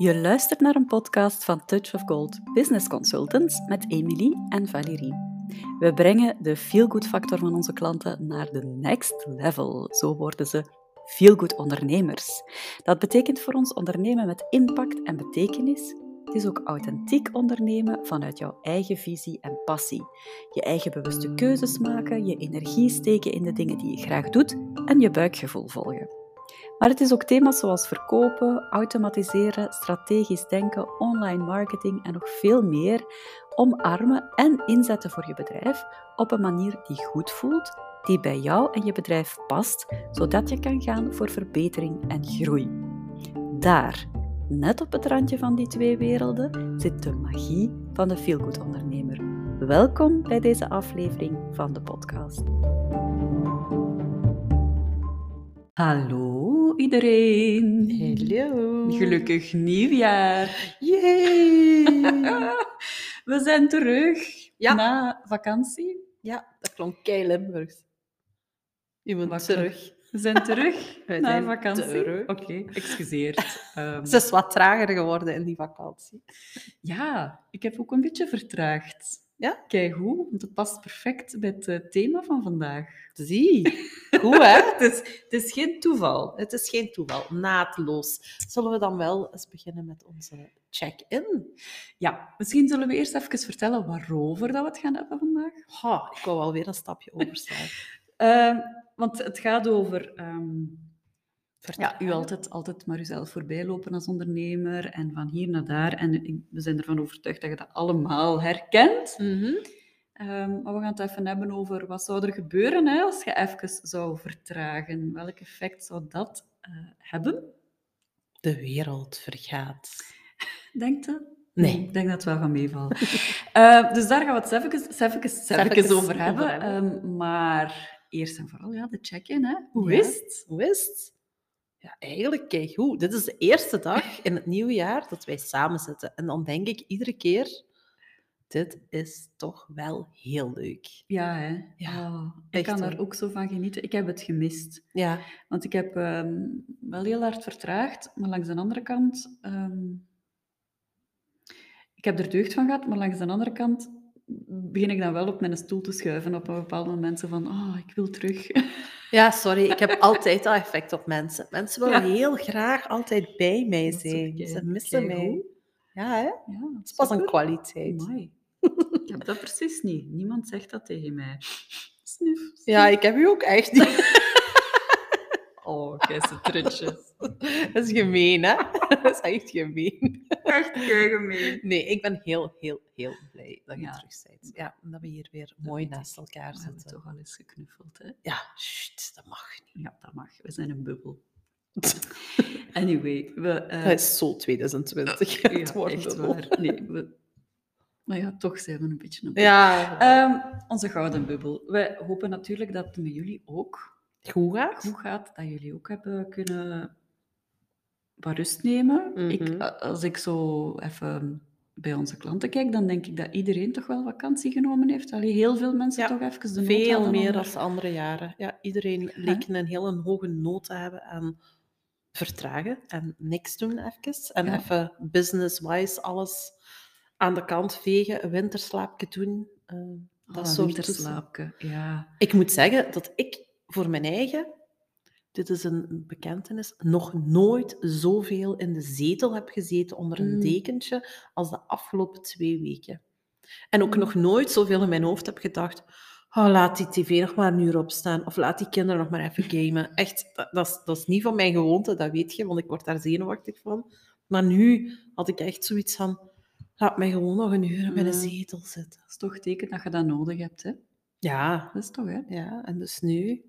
Je luistert naar een podcast van Touch of Gold Business Consultants met Emily en Valérie. We brengen de feel-good factor van onze klanten naar de next level. Zo worden ze feel-good ondernemers. Dat betekent voor ons ondernemen met impact en betekenis. Het is ook authentiek ondernemen vanuit jouw eigen visie en passie. Je eigen bewuste keuzes maken, je energie steken in de dingen die je graag doet en je buikgevoel volgen. Maar het is ook thema's zoals verkopen, automatiseren, strategisch denken, online marketing en nog veel meer omarmen en inzetten voor je bedrijf op een manier die goed voelt, die bij jou en je bedrijf past, zodat je kan gaan voor verbetering en groei. Daar, net op het randje van die twee werelden, zit de magie van de feelgood ondernemer. Welkom bij deze aflevering van de podcast. Hallo iedereen. Hallo. Gelukkig nieuwjaar. Yay. We zijn terug Ja. na vakantie. ja, dat klonk kei Limburgs. Wacht, terug. We zijn terug Wij na zijn vakantie. Oké, excuseer. Ehm, Ze is wat trager geworden in die vakantie. ja, ik heb ook een beetje vertraagd. Ja? Kijk hoe, want het past perfect bij het eh, thema van vandaag. Zie. Goed, hè? Het is, het is geen toeval. Het is geen toeval. Naadloos. Zullen we dan wel eens beginnen met onze check-in? Ja, misschien zullen we eerst even vertellen waarover dat we het gaan hebben vandaag. Ha, ik wou alweer een stapje overslaan. Ehm, want het gaat over ehm, Ja, u altijd, altijd maar uzelf voorbij lopen als ondernemer en van hier naar daar. En we zijn ervan overtuigd dat je dat allemaal herkent. Mhm. Ehm, maar we gaan het even hebben over wat zou er gebeuren hè, als je even zou vertragen. Welk effect zou dat eh, hebben? De wereld vergaat. Denkt je? Nee. Ik denk dat het wel van meevalt. Eh, dus daar gaan we het even, eens even, eens even Even over hebben. over hebben. Ehm, maar eerst en vooral ja, de check-in. Hoe Ja. is het? Hoe is het? Ja, eigenlijk, kijk goed. Dit is de eerste dag in het nieuwe jaar dat wij samen zitten. En dan denk ik iedere keer, dit is toch wel heel leuk. Ja, hè? Ja, Oh, ik kan daar ook zo van genieten. Ik heb het gemist. Ja, Want ik heb ehm, wel heel hard vertraagd, maar langs de andere kant... ehm, ik heb er deugd van gehad, maar langs de andere kant begin ik dan wel op mijn stoel te schuiven op een bepaald moment. Van, oh, ik wil terug. ja sorry. Ik heb altijd dat effect op mensen. Mensen willen Ja. heel graag altijd bij mij zijn. kei- Ze missen mij. Ja, hè? Ja, Dat is pas een kwaliteit. Amai. Ik heb dat precies niet. Niemand zegt dat tegen mij. Snuf. snuf. Ja, ik heb u ook echt niet. Oh, kijk, ze trutjes. Dat is gemeen, hè? Dat is echt gemeen. Echt gemeen. Nee, ik ben heel, heel, heel blij dat je Ja. terug bent. Ja, dat we hier weer mooi naast elkaar We hebben zitten. toch al eens geknuffeld, hè? Ja, shit, dat mag niet. Ja, dat mag. We zijn een bubbel. Anyway, we... eh, Dat is zo 2020. ja, het wordt echt bubbel. waar. Nee, we... Maar ja, toch zijn we een beetje een bubbel. Ja, Ehm, onze gouden bubbel. Wij hopen natuurlijk dat het met jullie ook goed gaat. goed gaat. Dat jullie ook hebben kunnen wat rust nemen. ik, Mhm. als ik zo even bij onze klanten kijk, dan denk ik dat iedereen toch wel vakantie genomen heeft. Allee, heel veel mensen Ja, toch even de Veel meer dan de andere jaren. Ja, iedereen leek een hele hoge nood te hebben aan vertragen en niks doen even. En Ja. even business-wise alles aan de kant vegen, een winterslaapje doen. eh, Oh, dat een soort winterslaapje, ja. Ik moet zeggen dat ik voor mijn eigen, dit is een bekentenis, nog nooit zoveel in de zetel heb gezeten onder een Mm. dekentje als de afgelopen twee weken. En ook Mm. nog nooit zoveel in mijn hoofd heb gedacht, oh, laat die tv nog maar een uur opstaan, of laat die kinderen nog maar even gamen. Echt, dat, dat, is, dat is niet van mijn gewoonte, dat weet je, want ik word daar zenuwachtig van. Maar nu had ik echt zoiets van, laat mij gewoon nog een uur in mijn Mm. zetel zitten. Dat is toch teken dat je dat nodig hebt, hè? Ja, Dat is toch, hè? ja, en dus nu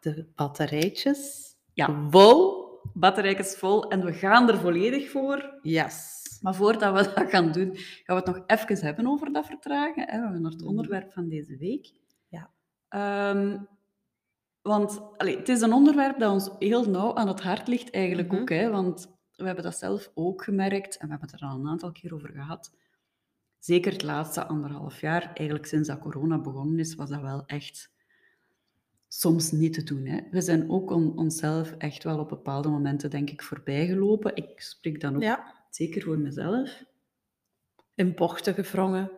de batterijtjes Ja. vol. Batterij is vol en we gaan er volledig voor. Yes. Maar voordat we dat gaan doen, gaan we het nog even hebben over dat vertragen. Hè? We gaan naar het Mhm. onderwerp van deze week. Ja. Ehm, want allee, het is een onderwerp dat ons heel nauw aan het hart ligt, eigenlijk Mhm. ook. Hè? Want we hebben dat zelf ook gemerkt en we hebben het er al een aantal keer over gehad. Zeker het laatste anderhalf jaar, eigenlijk sinds dat corona begonnen is, was dat wel echt soms niet te doen. Hè. We zijn ook on- onszelf echt wel op bepaalde momenten, denk ik, voorbijgelopen. Ik spreek dan ook Ja. zeker voor mezelf. In bochten gevrongen,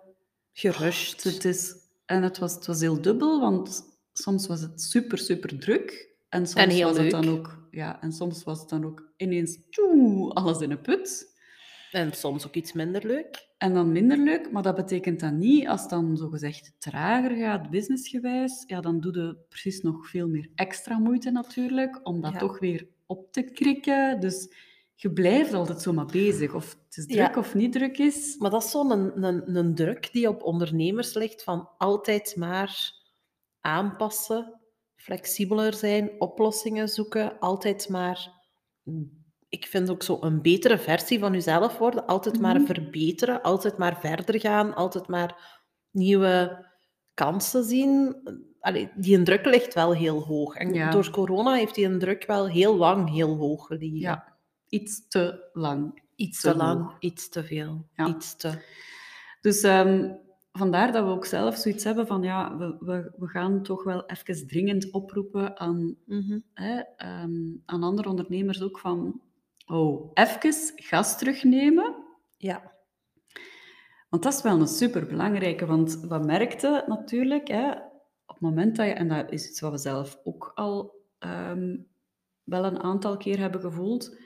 gerust. Het is, en het was, het was heel dubbel, want soms was het super, super druk. En soms En heel was het dan ook, ja, en soms was het dan ook ineens tjoe, alles in een put. En soms ook iets minder leuk. En dan minder leuk, maar dat betekent dan niet, als het dan zogezegd trager gaat, businessgewijs, ja, dan doe je precies nog veel meer extra moeite natuurlijk, om dat Ja. toch weer op te krikken. Dus je blijft altijd zomaar bezig, of het is Ja. druk of niet druk is. Maar dat is zo'n een, een, een druk die op ondernemers ligt van altijd maar aanpassen, flexibeler zijn, oplossingen zoeken, altijd maar... Ik vind ook zo een betere versie van jezelf worden, altijd maar Mhm. verbeteren, altijd maar verder gaan, altijd maar nieuwe kansen zien. Allee, die een druk ligt wel heel hoog. En Ja. door corona heeft die druk wel heel lang heel hoog gelegen. Ja, iets te lang. Iets te te lang, hoog. iets te veel, Ja. iets te... Dus ehm, vandaar dat we ook zelf zoiets hebben van, ja, we, we, we gaan toch wel even dringend oproepen aan Mhm. hè, ehm, aan andere ondernemers ook van, oh, even gas terugnemen. Ja. Want dat is wel een superbelangrijke, want wat merkte natuurlijk, hè, op het moment dat je, en dat is iets wat we zelf ook al ehm, wel een aantal keer hebben gevoeld,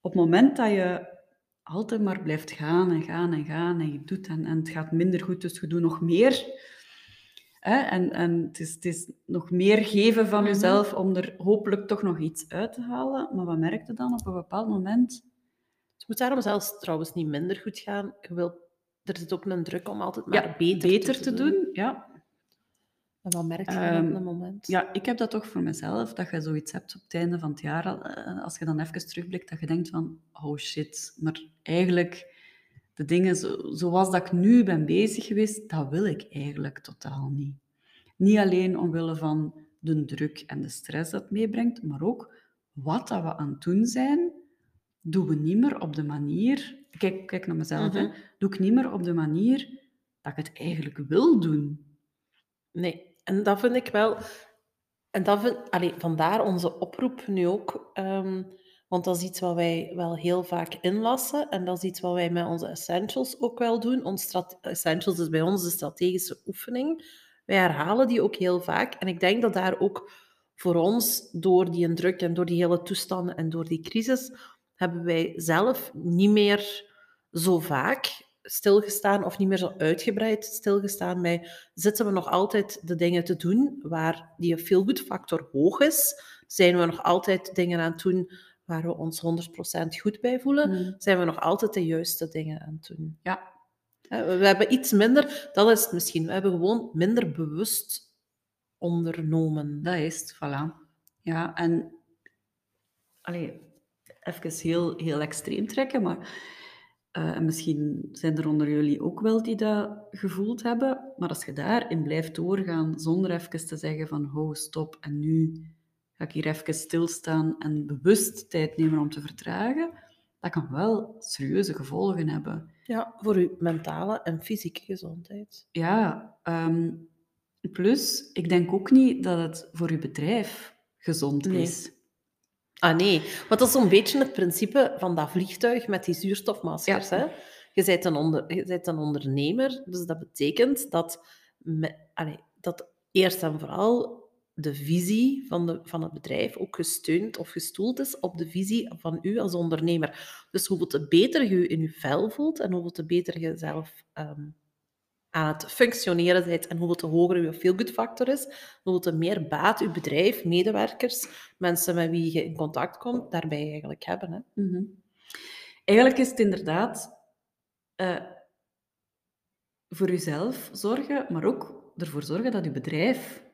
op het moment dat je altijd maar blijft gaan en gaan en gaan en je doet en, en het gaat minder goed, dus je doet nog meer. Hè, en en het, is, het is nog meer geven van Mhm. jezelf om er hopelijk toch nog iets uit te halen. Maar wat merkte dan op een bepaald moment? Het moet daarom zelfs trouwens niet minder goed gaan. Je wilt, er zit ook een druk om altijd maar ja, beter, te doen. Ja, En wat merk je dan Ehm, op dat moment? Ja, ik heb dat toch voor mezelf, dat je zoiets hebt op het einde van het jaar, eh, als je dan even terugblikt, dat je denkt van, oh shit, maar eigenlijk, de dingen zo, zoals dat ik nu ben bezig geweest, dat wil ik eigenlijk totaal niet. Niet alleen omwille van de druk en de stress dat meebrengt, maar ook wat dat we aan het doen zijn, doen we niet meer op de manier, kijk, kijk naar mezelf, hè, Mhm. doe ik niet meer op de manier dat ik het eigenlijk wil doen. Nee, en dat vind ik wel... En dat vind, allee, vandaar onze oproep nu ook. ehm, want dat is iets wat wij wel heel vaak inlassen. En dat is iets wat wij met onze essentials ook wel doen. Ons essentials is bij ons de strategische oefening. Wij herhalen die ook heel vaak. En ik denk dat daar ook voor ons, door die druk en door die hele toestanden en door die crisis, hebben wij zelf niet meer zo vaak stilgestaan of niet meer zo uitgebreid stilgestaan bij zitten we nog altijd de dingen te doen waar die feel-good factor hoog is? Zijn we nog altijd dingen aan het doen waar we ons 100% goed bij voelen? Mm. Zijn we nog altijd de juiste dingen aan het doen? Ja, We hebben iets minder, dat is het misschien, we hebben gewoon minder bewust ondernomen. Dat is het, voilà. Ja, en allee, even heel, heel extreem trekken, maar eh, en misschien zijn er onder jullie ook wel die dat gevoeld hebben, maar als je daarin blijft doorgaan zonder even te zeggen van ho, stop, en nu ga ik hier even stilstaan en bewust tijd nemen om te vertragen, dat kan wel serieuze gevolgen hebben. Ja, voor uw mentale en fysieke gezondheid. Ja, ehm, plus, ik denk ook niet dat het voor je bedrijf gezond Nee. is. Ah nee, want dat is zo'n beetje het principe van dat vliegtuig met die zuurstofmaskers. Ja. Hè? Je, bent een onder, je bent een ondernemer, dus dat betekent dat, me, allee, dat eerst en vooral de visie van, de, van het bedrijf ook gesteund of gestoeld is op de visie van u als ondernemer. Dus hoeveel te beter je in je vel voelt en hoeveel te beter je zelf ehm, aan het functioneren bent en hoeveel te hoger je feel-good factor is, hoeveel te meer baat uw bedrijf, medewerkers, mensen met wie je in contact komt, daarbij eigenlijk hebben. Hè? Mhm. Eigenlijk is het inderdaad eh, voor jezelf zorgen, maar ook ervoor zorgen dat je bedrijf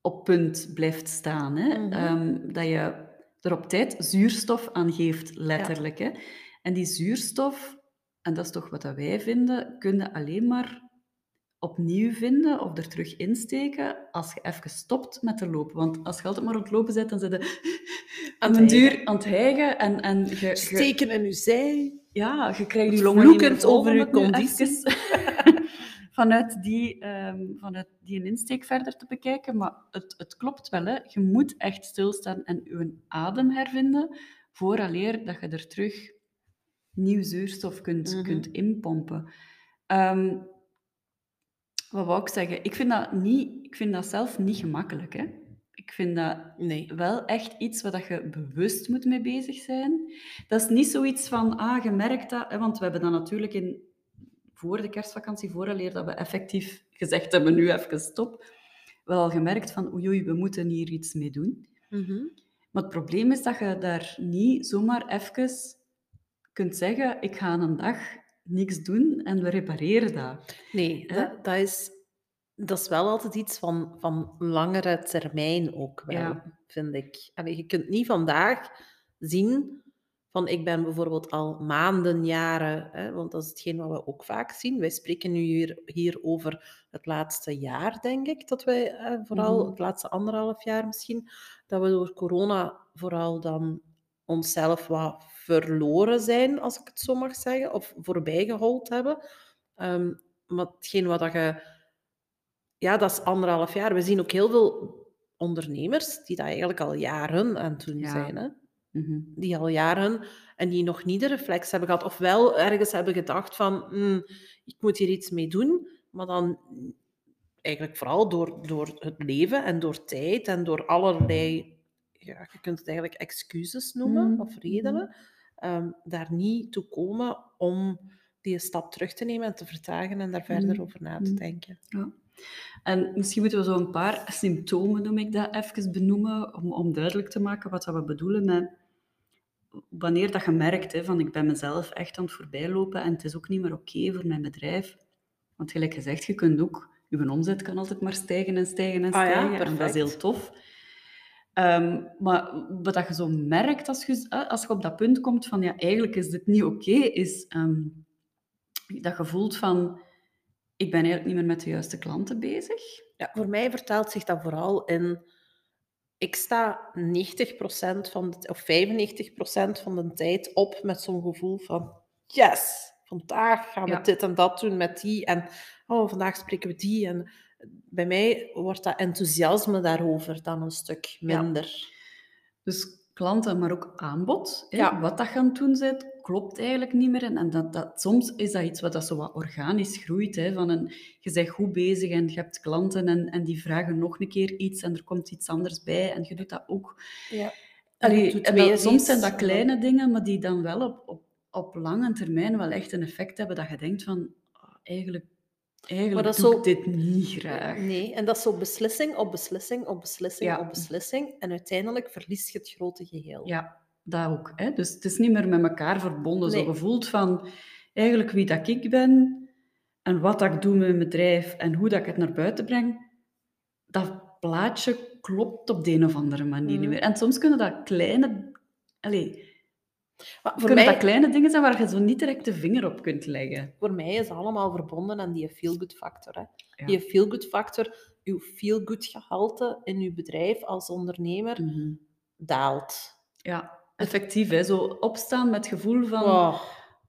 op punt blijft staan. Hè? Mhm. Ehm, dat je er op tijd zuurstof aan geeft, letterlijk. Hè? En die zuurstof, en dat is toch wat dat wij vinden, kun je alleen maar opnieuw vinden of er terug insteken als je even stopt met te lopen. Want als je altijd maar aan het lopen bent, dan zit je aan het een duur aan het hijgen en, en je, je, Steken in uw zij. ja, je krijgt je longen Vloekend over om uw het nu conditie. even vanuit, die, ehm, vanuit die insteek verder te bekijken. Maar het, het klopt wel, hè. je moet echt stilstaan en je adem hervinden, vooraleer dat je er terug nieuw zuurstof kunt, Mhm. kunt inpompen. Ehm, wat wou ik zeggen? Ik vind, dat niet, ik vind dat zelf niet gemakkelijk. Hè? Ik vind dat Nee. wel echt iets waar dat je bewust moet mee bezig zijn. Dat is niet zoiets van, ah, je merkt dat... Hè, want we hebben dat natuurlijk in, voor de kerstvakantie, vooraleer dat we effectief gezegd hebben, nu even stop, wel al gemerkt van, oei, oei, we moeten hier iets mee doen. Mhm. Maar het probleem is dat je daar niet zomaar even kunt zeggen, ik ga een dag niks doen en we repareren dat. Nee, Hè? dat, dat, is, dat is wel altijd iets van, van langere termijn ook wel, Ja. vind ik. Allee, je kunt niet vandaag zien van ik ben bijvoorbeeld al maanden, jaren, hè, want dat is hetgeen wat we ook vaak zien. Wij spreken nu hier, hier over het laatste jaar, denk ik, dat wij eh, vooral, Mhm. het laatste anderhalf jaar misschien, dat we door corona vooral dan onszelf wat verloren zijn, als ik het zo mag zeggen, of voorbijgehold hebben. Ehm, maar hetgeen wat dat je... Ja, dat is anderhalf jaar. We zien ook heel veel ondernemers die dat eigenlijk al jaren aan het doen Ja. zijn. Hè? Mhm. Die al jaren en die nog niet de reflex hebben gehad. Of wel ergens hebben gedacht van, "Hmm, ik moet hier iets mee doen. Maar dan eigenlijk vooral door, door het leven en door tijd en door allerlei... Ja, je kunt het eigenlijk excuses noemen Mhm, of redenen. ehm, daar niet toe komen om die stap terug te nemen en te vertragen en daar verder Mhm, over na te mhm. denken. Ja. En misschien moeten we zo een paar symptomen, noem ik dat, even benoemen, om, om duidelijk te maken wat dat we bedoelen met wanneer dat je merkt hè, van ik ben mezelf echt aan het voorbijlopen en het is ook niet meer oké voor mijn bedrijf. Want gelijk gezegd, je kunt ook, je omzet kan altijd maar stijgen en stijgen en Ah ja, stijgen. en dat is heel tof. Ehm, maar wat dat je zo merkt als je, als je op dat punt komt van ja, eigenlijk is dit niet oké, is ehm, dat je voelt van ik ben eigenlijk niet meer met de juiste klanten bezig. Ja, voor mij vertaalt zich dat vooral in... Ik sta 90% van de, of 95% van de tijd op met zo'n gevoel van... Yes, vandaag gaan we Ja. dit en dat doen met die. En oh, vandaag spreken we die. En bij mij wordt dat enthousiasme daarover dan een stuk Ja. minder. Dus klanten, maar ook aanbod. Hè? Ja. Wat dat je aan het doen bent, klopt eigenlijk niet meer. En, en dat, dat, soms is dat iets wat dat zo wat organisch groeit. Hè? Van een, je bent goed bezig en je hebt klanten en, en die vragen nog een keer iets en er komt iets anders bij en je doet dat ook. Ja. Allee, en dat- soms zijn dat kleine dingen, maar die dan wel op, op, op lange termijn wel echt een effect hebben dat je denkt van, oh, eigenlijk, eigenlijk dat doe zo- ik dit niet graag. Nee, en dat is zo beslissing op beslissing op beslissing Ja. op beslissing. En uiteindelijk verlies je het grote geheel. Ja, dat ook. Hè? Dus het is niet meer met elkaar verbonden. Zo gevoeld van eigenlijk wie dat ik ben en wat dat ik doe met mijn bedrijf en hoe dat ik het naar buiten breng. Dat plaatje klopt op de een of andere manier niet Mhm. meer. En soms kunnen dat kleine... Allee, Maar voor mij, dat kleine dingen zijn waar je zo niet direct de vinger op kunt leggen. voor mij is het allemaal verbonden aan die feel-good factor. Hè. Ja. Die feel-good factor, uw feel-good gehalte in uw bedrijf als ondernemer Mhm. daalt. Ja, effectief. Hè? Zo opstaan met het gevoel van... Oh,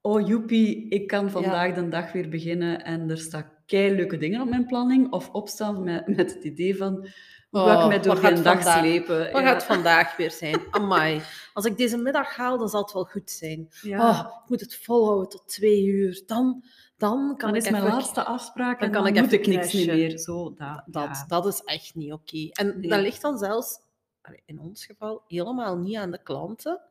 oh joepie, ik kan vandaag de dag weer beginnen en er staan leuke dingen op mijn planning. Of opstaan met, met het idee van, ga ik mij door wat dag vandaag- slepen? wat Ja. gaat het vandaag weer zijn? Amai. Als ik deze middag haal, dan zal het wel goed zijn. Ja. Oh, ik moet het volhouden tot twee uur. Dan, dan kan dan ik is mijn even- laatste afspraak dan en kan dan ik moet ik niks meer. Zo, dat, Dat, ja. dat is echt niet oké. En Nee. dat ligt dan zelfs, in ons geval, helemaal niet aan de klanten.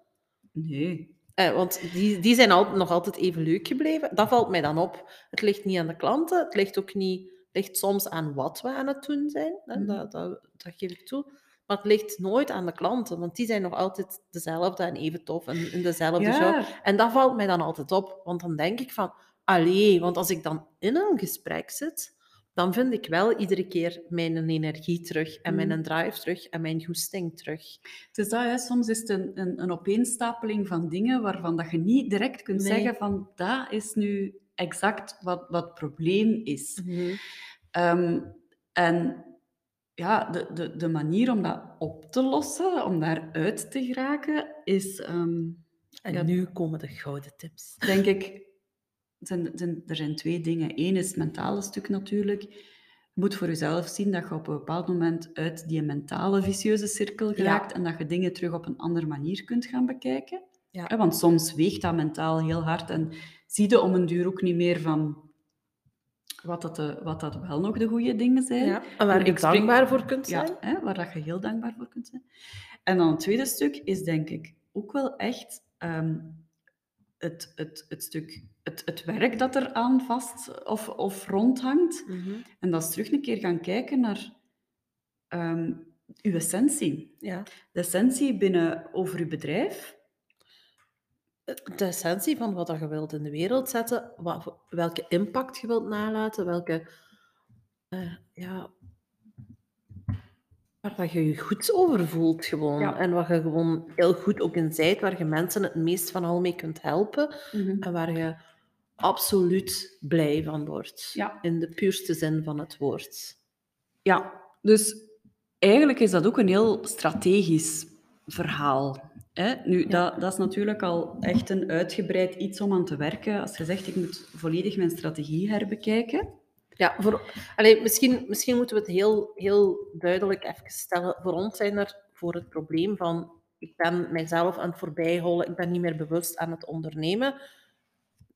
Nee. Eh, want die, die zijn al, nog altijd even leuk gebleven. Dat valt mij dan op. Het ligt niet aan de klanten. Het ligt ook niet... Ligt soms aan wat we aan het doen zijn. Mhm. dat, dat, dat geef ik toe. Maar het ligt nooit aan de klanten. Want die zijn nog altijd dezelfde en even tof. En in dezelfde show. En dat valt mij dan altijd op. Want dan denk ik van... Allee, want als ik dan in een gesprek zit... Dan vind ik wel iedere keer mijn energie terug. En Mhm. mijn drive terug. En mijn goesting terug. het is dat, hè. soms is het een, een, een opeenstapeling van dingen waarvan dat je niet direct kunt Nee. zeggen van, dat is nu exact wat, wat het probleem is. Ehm, en ja, de, de, de manier om dat op te lossen, om daaruit te geraken, is, ehm, En Ja. nu komen de gouden tips. denk ik, zijn, zijn, er zijn twee dingen. Eén is het mentale stuk natuurlijk. Je moet voor jezelf zien dat je op een bepaald moment uit die mentale vicieuze cirkel geraakt en dat je dingen terug op een andere manier kunt gaan bekijken. Ja. Want soms weegt dat mentaal heel hard en zie je om een duur ook niet meer van wat dat, de, wat dat wel nog de goede dingen zijn. Ja. En waar je dankbaar voor kunt zijn. Ja, hè, waar dat je heel dankbaar voor kunt zijn. En dan het tweede stuk is denk ik ook wel echt ehm, het, het, het stuk, het, het werk dat er aan vast of, of rondhangt. Mhm. En dat is terug een keer gaan kijken naar ehm uw essentie. ja. De essentie binnen over uw bedrijf. de essentie van wat je wilt in de wereld zetten, wat, welke impact je wilt nalaten, welke, eh, ja, waar dat je je goed over voelt gewoon. Ja. En wat je gewoon heel goed ook in zijt, waar je mensen het meest van al mee kunt helpen en waar je absoluut blij van wordt. Ja. In de puurste zin van het woord. Ja, dus eigenlijk is dat ook een heel strategisch verhaal. Hè? Nu, dat, dat is natuurlijk al echt een uitgebreid iets om aan te werken. Als je zegt, ik moet volledig mijn strategie herbekijken. Ja, voor, allee, misschien, misschien moeten we het heel, heel duidelijk even stellen. Voor ons zijn er voor het probleem van ik ben mijzelf aan het voorbijholen, ik ben niet meer bewust aan het ondernemen,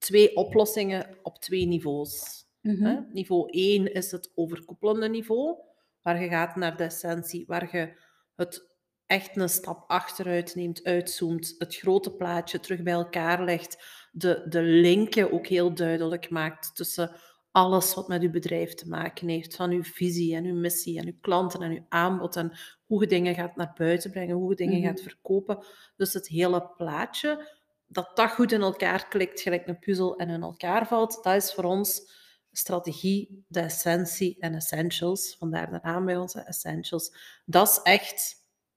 twee oplossingen op twee niveaus. Hè? Niveau 1 is het overkoepelende niveau, waar je gaat naar de essentie, waar je het echt een stap achteruit neemt, uitzoomt, het grote plaatje terug bij elkaar legt, de, de linken ook heel duidelijk maakt tussen alles wat met uw bedrijf te maken heeft, van uw visie en uw missie en uw klanten en uw aanbod en hoe je dingen gaat naar buiten brengen, hoe je dingen Mhm. gaat verkopen. Dus het hele plaatje, dat dat goed in elkaar klikt, gelijk een puzzel en in elkaar valt, dat is voor ons strategie, de essentie en essentials. Vandaar de naam bij onze essentials. Dat is echt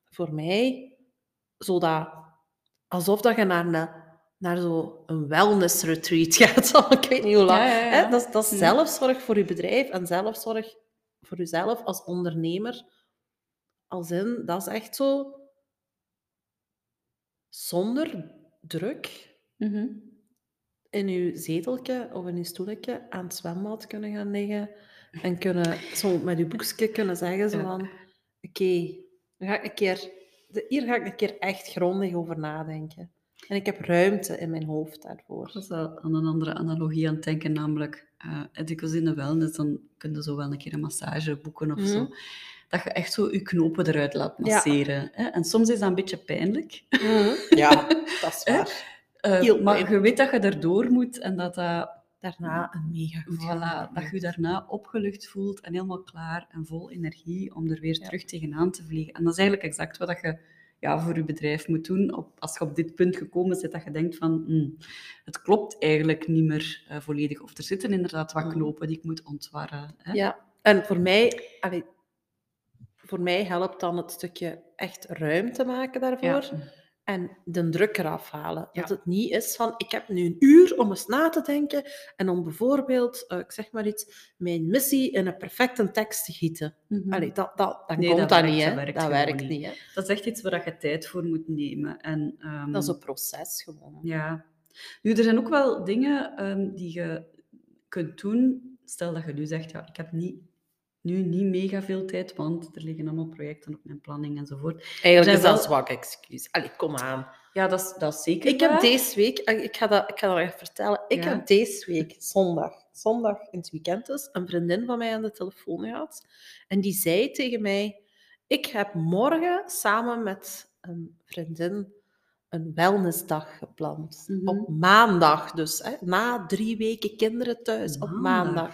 voor mij zo dat, alsof dat je naar een, naar zo een wellness retreat gaat. ik weet niet hoe lang. Ja, ja, ja. Hè? Dat, is- dat is Mhm. zelfzorg voor je bedrijf en zelfzorg voor jezelf als ondernemer. Als in, dat is echt zo zonder druk Mhm. in uw zeteltje of in uw stoeltje aan het zwembad kunnen gaan liggen en kunnen zo met uw boekje kunnen zeggen zo Ja. van oké, ga ik een keer, hier ga ik een keer echt grondig over nadenken. En ik heb ruimte in mijn hoofd daarvoor. Ik was aan een andere analogie aan het denken, namelijk, eh dikwijls in de wellness, dan kun je zo wel een keer een massage boeken of Mhm. zo. Dat je echt zo je knopen eruit laat Ja. masseren. Hè? En soms is dat een beetje pijnlijk. Ja, dat is waar. Eh, Heel maar je weet dat je erdoor moet en dat, dat, Daarna een mega goed voilà, dat je je daarna opgelucht voelt en helemaal klaar en vol energie om er weer Ja. terug tegenaan te vliegen. En dat is eigenlijk exact wat dat je ja, voor je bedrijf moet doen. Op, als je op dit punt gekomen bent, dat je denkt van hmm, het klopt eigenlijk niet meer eh, volledig. Of er zitten inderdaad wat Mhm. knopen die ik moet ontwarren. Hè? Ja, en voor mij, allee, voor mij helpt dan het stukje echt ruimte maken daarvoor. Ja. En de druk eraf halen. Ja. Dat het niet is van, ik heb nu een uur om eens na te denken en om bijvoorbeeld, eh, ik zeg maar iets, mijn missie in een perfecte tekst te gieten. Mhm. Allee, dat, dat, dan Nee, komt dat dat, werkt- niet, dat werkt Dat gewoon werkt niet. niet, hè. Dat is echt iets waar je tijd voor moet nemen. En, ehm, Dat is een proces gewoon. Ja. Nu, er zijn ook wel dingen ehm, die je kunt doen. Stel dat je nu zegt, ja, ik heb niet, nu niet mega veel tijd, want er liggen allemaal projecten op mijn planning enzovoort. Eigenlijk is dat wel- een zwak excuus. Allee, kom aan. Ja, dat is, dat is zeker Ik heb deze week, ik ga dat, ik ga dat even vertellen. Ik Ja. heb deze week, zondag, zondag in het weekend dus, een vriendin van mij aan de telefoon gehad. En die zei tegen mij, ik heb morgen samen met een vriendin een wellnessdag gepland. Mhm. Op maandag dus, hè, na drie weken kinderen thuis, op maandag.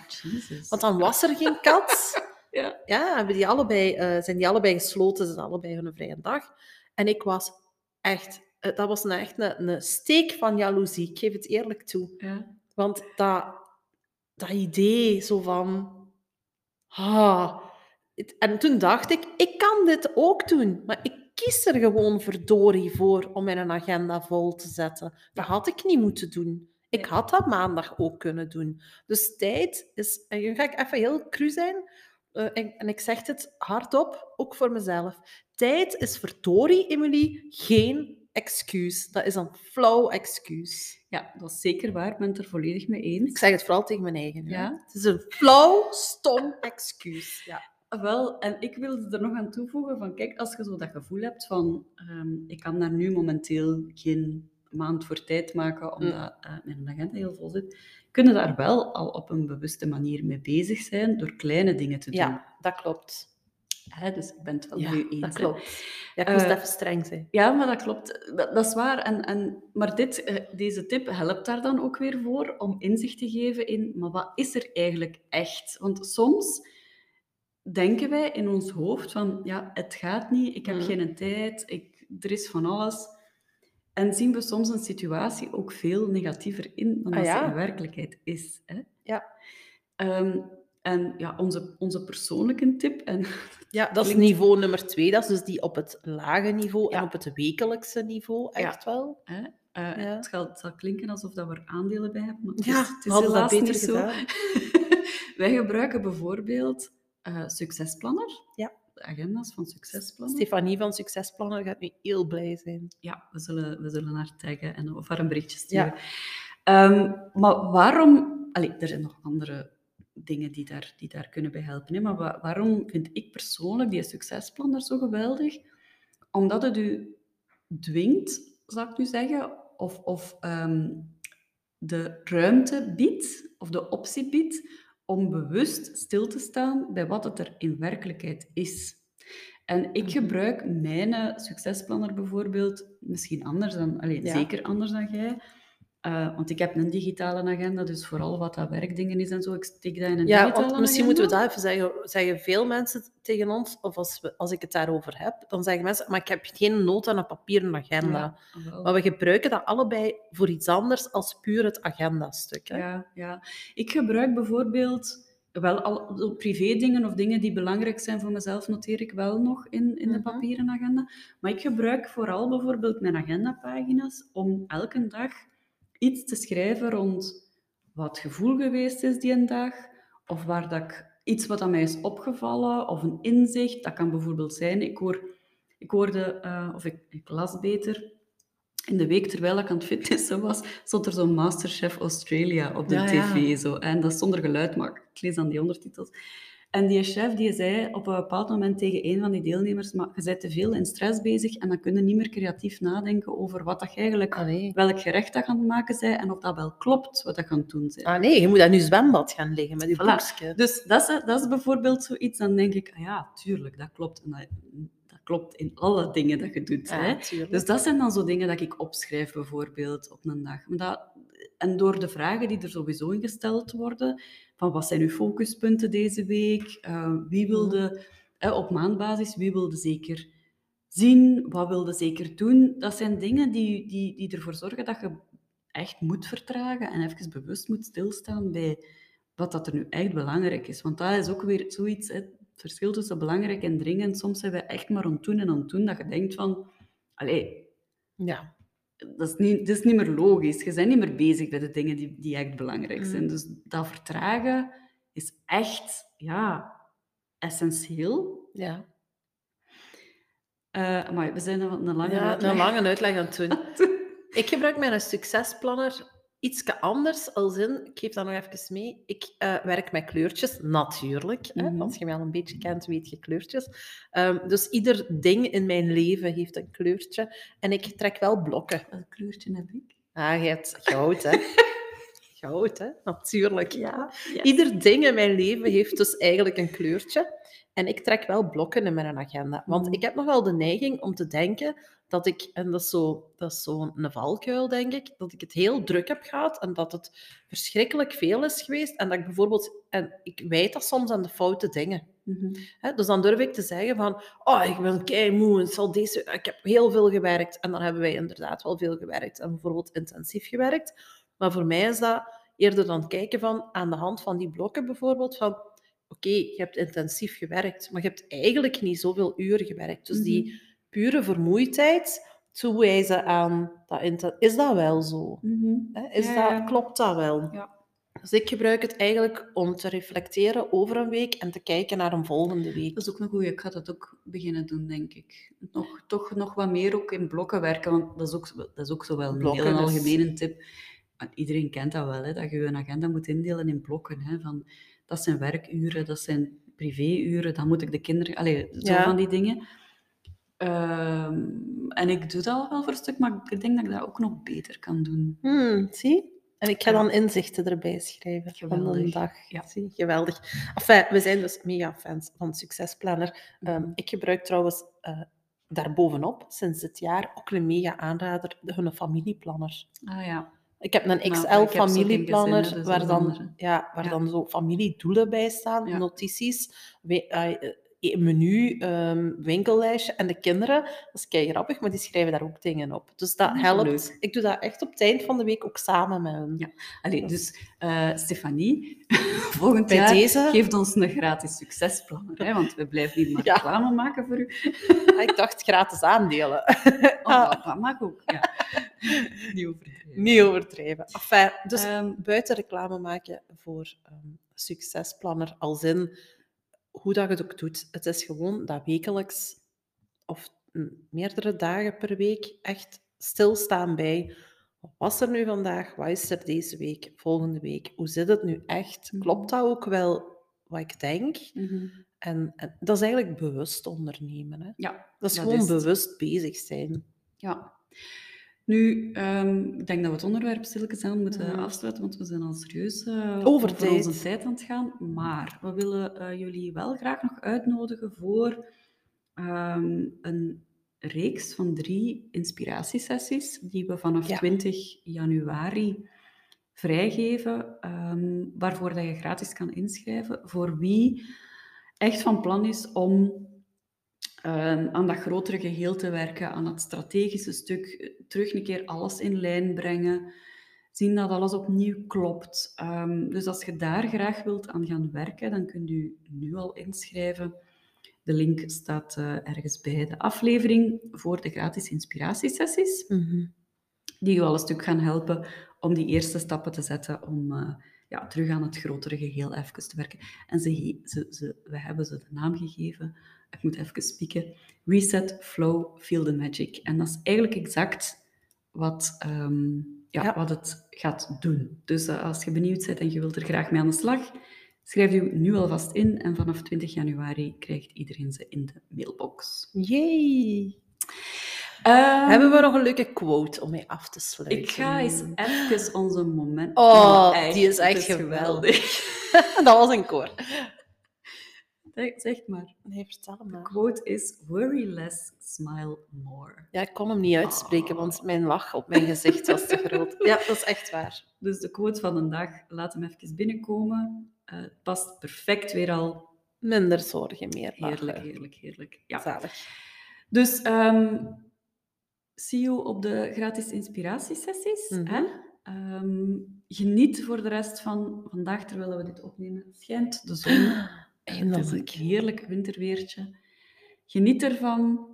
Want dan was er geen kat. Ja. Ja, hebben die allebei, eh, zijn die allebei gesloten, ze zijn allebei hun vrije dag. En ik was echt, eh, dat was een, echt een, een steek van jaloezie, ik geef het eerlijk toe. Ja. Want dat, dat idee zo van... Ah, en toen dacht ik, ik kan dit ook doen, maar ik kies er gewoon verdorie voor om mijn agenda vol te zetten. Dat had ik niet moeten doen. Ik had dat maandag ook kunnen doen. Dus tijd is... En nu ga ik even heel cru zijn. eh, en, en ik zeg het hardop, ook voor mezelf. Tijd is verdorie, Emily, geen excuus. Dat is een flauw excuus. ja, dat is zeker waar. Ik ben het er volledig mee eens. Ik zeg het vooral tegen mijn eigen. hè. Ja? Het is een flauw, stom excuus. Ja. Wel, en ik wilde er nog aan toevoegen van, kijk, als je zo dat gevoel hebt van, ehm, ik kan daar nu momenteel geen maand voor tijd maken, Mm. omdat eh, mijn agenda heel vol zit, kunnen daar wel al op een bewuste manier mee bezig zijn door kleine dingen te doen. Ja, dat klopt. Hè, dus ik ben het wel Ja, met u eens. dat klopt. Ja, ik moest Eh, even streng zijn. Ja, maar dat klopt. Dat, dat is waar. En, en, maar dit, eh, deze tip helpt daar dan ook weer voor om inzicht te geven in, maar wat is er eigenlijk echt? Want soms denken wij in ons hoofd van, ja, het gaat niet, ik heb Mhm. geen tijd, ik, er is van alles. En zien we soms een situatie ook veel negatiever in dan Ah, dat ze in werkelijkheid is. Hè? Ja. Ehm, en ja, onze, onze persoonlijke tip, en Ja, dat is niveau nummer twee. Dat is dus die op het lage niveau en op het wekelijkse niveau, Ja. echt wel. Hè? Eh, Ja. het, zal, het zal klinken alsof dat we er aandelen bij hebben, maar het Ja, is, het is dat helaas beter niet zo. Wij gebruiken bijvoorbeeld eh, Succesplanner, Ja. de agenda's van Succesplanner. Stefanie van Succesplanner gaat nu heel blij zijn. Ja, we zullen, we zullen haar taggen en of haar een berichtje sturen. Ehm, maar waarom... Allee, er zijn nog andere dingen die daar, die daar kunnen bij helpen. Hè? Maar wa- waarom vind ik persoonlijk die Succesplanner zo geweldig? Omdat het u dwingt, zou ik nu zeggen, of, of ehm, de ruimte biedt, of de optie biedt, om bewust stil te staan bij wat het er in werkelijkheid is. En ik Mhm. gebruik mijn eh, succesplanner bijvoorbeeld misschien anders dan, allee, Ja. zeker anders dan jij. Eh, want ik heb een digitale agenda, dus vooral wat dat werkdingen is en zo, ik steek dat in een Ja, digitale want misschien agenda. moeten we dat even zeggen. Zeggen veel mensen tegen ons, of als, we, als ik het daarover heb, dan zeggen mensen, maar ik heb geen nood aan een papieren agenda. Ja. Maar we gebruiken dat allebei voor iets anders als puur het agendastuk. Hè? Ja, ja. Ik gebruik bijvoorbeeld wel al privé dingen of dingen die belangrijk zijn voor mezelf, noteer ik wel nog in, in de Mhm. papieren agenda. Maar ik gebruik vooral bijvoorbeeld mijn agendapagina's om elke dag iets te schrijven rond wat gevoel geweest is die een dag, of waar dat ik iets wat aan mij is opgevallen, of een inzicht. Dat kan bijvoorbeeld zijn, ik, hoor, ik hoorde, eh, of ik, ik las beter, in de week terwijl ik aan het fitnessen was, stond er zo'n Masterchef Australia op de Ja, ja. tv. Zo. En dat is zonder geluid, maar ik lees dan die ondertitels. En die chef die zei op een bepaald moment tegen een van die deelnemers, maar je bent te veel in stress bezig en dan kun je niet meer creatief nadenken over wat dat je eigenlijk, Ah, welk gerecht dat je aan het maken bent en of dat wel klopt wat dat je aan het doen bent. Ah nee, je moet aan je zwembad gaan liggen met je Voilà. Dus dat is, dat is bijvoorbeeld zoiets, dan denk ik, ah ja, tuurlijk, dat klopt. En dat, dat klopt in alle dingen dat je doet. hè. Ja. Dus dat zijn dan zo dingen dat ik opschrijf, bijvoorbeeld, op een dag. Maar dat, en door de vragen die er sowieso in gesteld worden, van wat zijn uw focuspunten deze week, Eh, wie wilde, eh, op maandbasis, wie wilde zeker zien, wat wilde zeker doen, dat zijn dingen die, die, die ervoor zorgen dat je echt moet vertragen en even bewust moet stilstaan bij wat dat er nu echt belangrijk is. Want dat is ook weer zoiets, hè, het verschil tussen belangrijk en dringend. Soms zijn we echt maar aan het doen en aan het doen, dat je denkt van, allee, Ja. Dat is niet, dat is niet meer logisch. Je bent niet meer bezig met de dingen die, die echt belangrijk zijn. Mm. Dus dat vertragen is echt, ja, essentieel. ja. Eh, maar we zijn een, een lange ja uitleg. een lange uitleg aan het doen. Ik gebruik mijn succesplanner iets anders, als in, ik geef dat nog even mee, ik eh, werk met kleurtjes, natuurlijk. Hè? Mhm. Als je mij al een beetje kent, weet je kleurtjes. Ehm, dus ieder ding in mijn leven heeft een kleurtje. En ik trek wel blokken. Welk kleurtje heb ik? Ah, je hebt goud, hè? goud, hè? Natuurlijk. Ja. Ieder ding in mijn leven heeft dus eigenlijk een kleurtje. En ik trek wel blokken in mijn agenda. Want Mhm. ik heb nogal de neiging om te denken dat ik, en dat is zo- dat is zo'n valkuil, denk ik, dat ik het heel druk heb gehad en dat het verschrikkelijk veel is geweest. En dat ik bijvoorbeeld, en ik wijd dat soms aan de foute dingen. Mhm. Dus dan durf ik te zeggen van, oh, ik ben keimoe, het zal deze, ik heb heel veel gewerkt. En dan hebben wij inderdaad wel veel gewerkt en bijvoorbeeld intensief gewerkt. Maar voor mij is dat eerder dan kijken van, aan de hand van die blokken bijvoorbeeld, van, oké, je hebt intensief gewerkt, maar je hebt eigenlijk niet zoveel uren gewerkt. Dus die pure vermoeidheid toewijzen aan dat is dat wel zo? Mhm. Is Ja, dat. Klopt dat wel? Ja. Dus ik gebruik het eigenlijk om te reflecteren over een week en te kijken naar een volgende week. Dat is ook een goeie. Ik ga dat ook beginnen doen, denk ik. Nog, toch nog wat meer ook in blokken werken, want dat is ook, dat is ook zo wel een Blokken heel is- algemene tip. Want Iedereen kent dat wel, hè, dat je je agenda moet indelen in blokken. Hè, van, dat zijn werkuren, dat zijn privéuren, dan moet ik de kinderen... Allee, zo Ja. van die dingen. Ehm, en ik doe dat al wel voor een stuk, maar ik denk dat ik dat ook nog beter kan doen. Hmm, zie? En ik ga dan inzichten erbij schrijven van een Geweldig. dag. Ja. Zie, geweldig. Enfin, we zijn dus mega fans van Succesplanner. Mhm. Ehm, ik gebruik trouwens eh daarbovenop, sinds dit jaar, ook een mega aanrader, de- hun familieplanner. Ah ja. Ik heb een XL-familieplanner dus waar, dan, ja, waar Ja. dan zo familiedoelen bij staan, notities, we- eh, menu, ehm, winkellijstje. En de kinderen, dat is kei grappig, maar die schrijven daar ook dingen op. Dus dat Ah, helpt. leuk. Ik doe dat echt op het eind van de week ook samen met hen. Ja. Allee, dus eh, Stefanie, volgend Bij jaar deze- geeft ons een gratis succesplanner, hè, want we blijven niet maar Ja. reclame maken voor u. Ah, ik dacht gratis aandelen. Oh, dat- dat mag ook, ja. Niet overdreven. Niet overdrijven. Enfin, dus Ehm, buiten reclame maken voor ehm, succesplanner, als in hoe dat je het ook doet. Het is gewoon dat wekelijks of meerdere dagen per week echt stilstaan bij wat was er nu vandaag, wat is er deze week, volgende week, hoe zit het nu echt? Mhm. Klopt dat ook wel wat ik denk? mhm. En, en dat is eigenlijk bewust ondernemen. Hè? Ja, Dat is Dat gewoon is bewust bezig zijn. ja. Nu, ehm, ik denk dat we het onderwerp stilletjes aan moeten Mhm. afsluiten, want we zijn al serieus eh, Over tijd. onze tijd aan het gaan. Maar we willen eh, jullie wel graag nog uitnodigen voor ehm, een reeks van drie inspiratiesessies die we vanaf Ja. 20 januari vrijgeven, ehm, waarvoor dat je gratis kan inschrijven. Voor wie echt van plan is om ehm, aan dat grotere geheel te werken, aan dat strategische stuk, eh, terug een keer alles in lijn brengen, zien dat alles opnieuw klopt. Ehm, dus als je daar graag wilt aan gaan werken, dan kunt u nu al inschrijven. De link staat eh, ergens bij de aflevering voor de gratis inspiratiesessies, die u al een stuk gaan helpen om die eerste stappen te zetten om eh, ja, terug aan het grotere geheel even te werken. En ze, ze, ze, we hebben ze de naam gegeven, ik moet even spieken, Reset, Flow, Feel the Magic. En dat is eigenlijk exact wat, ehm, ja, Ja. wat het gaat doen. Dus eh, als je benieuwd bent en je wilt er graag mee aan de slag, schrijf je nu alvast in en vanaf 20 januari krijgt iedereen ze in de mailbox. Yay! Ehm, Hebben we nog een leuke quote om mee af te sluiten? Ik ga eens even onze moment... Oh, die is echt dat was een koor. Zeg, maar. Nee, vertel De maar. quote is, worry less, smile more. Ja, ik kon hem niet uitspreken, Oh. want mijn lach op mijn gezicht was te groot. Ja, dat is echt waar. Dus de quote van de dag, laat hem even binnenkomen. Eh, het past perfect weer al. Minder zorgen meer. Heerlijk, lachen. heerlijk, heerlijk. Ja. Zalig. Dus ehm you op de gratis inspiratiesessies. Mhm. hè? Ehm, geniet voor de rest van vandaag, terwijl we dit opnemen. Schijnt de zon. Het is een heerlijk winterweertje. Geniet ervan.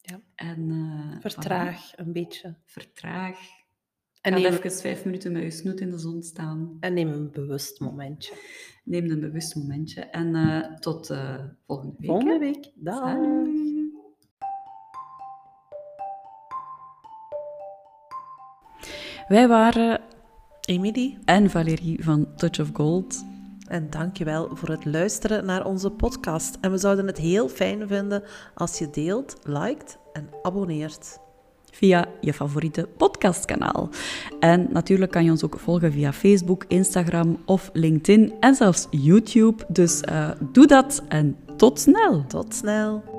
Ja. En, eh, Vertraag een beetje. vertraag. En Ga neem, even vijf minuten met je snoet in de zon staan. en neem een bewust momentje. Neem een bewust momentje. En eh, tot eh, volgende week. Volgende week. Dag. Wij waren Emily. en Valérie van Touch of Gold. En dankjewel voor het luisteren naar onze podcast. En we zouden het heel fijn vinden als je deelt, liked en abonneert. via je favoriete podcastkanaal. En natuurlijk kan je ons ook volgen via Facebook, Instagram of LinkedIn en zelfs YouTube. Dus eh, doe dat en tot snel! Tot snel.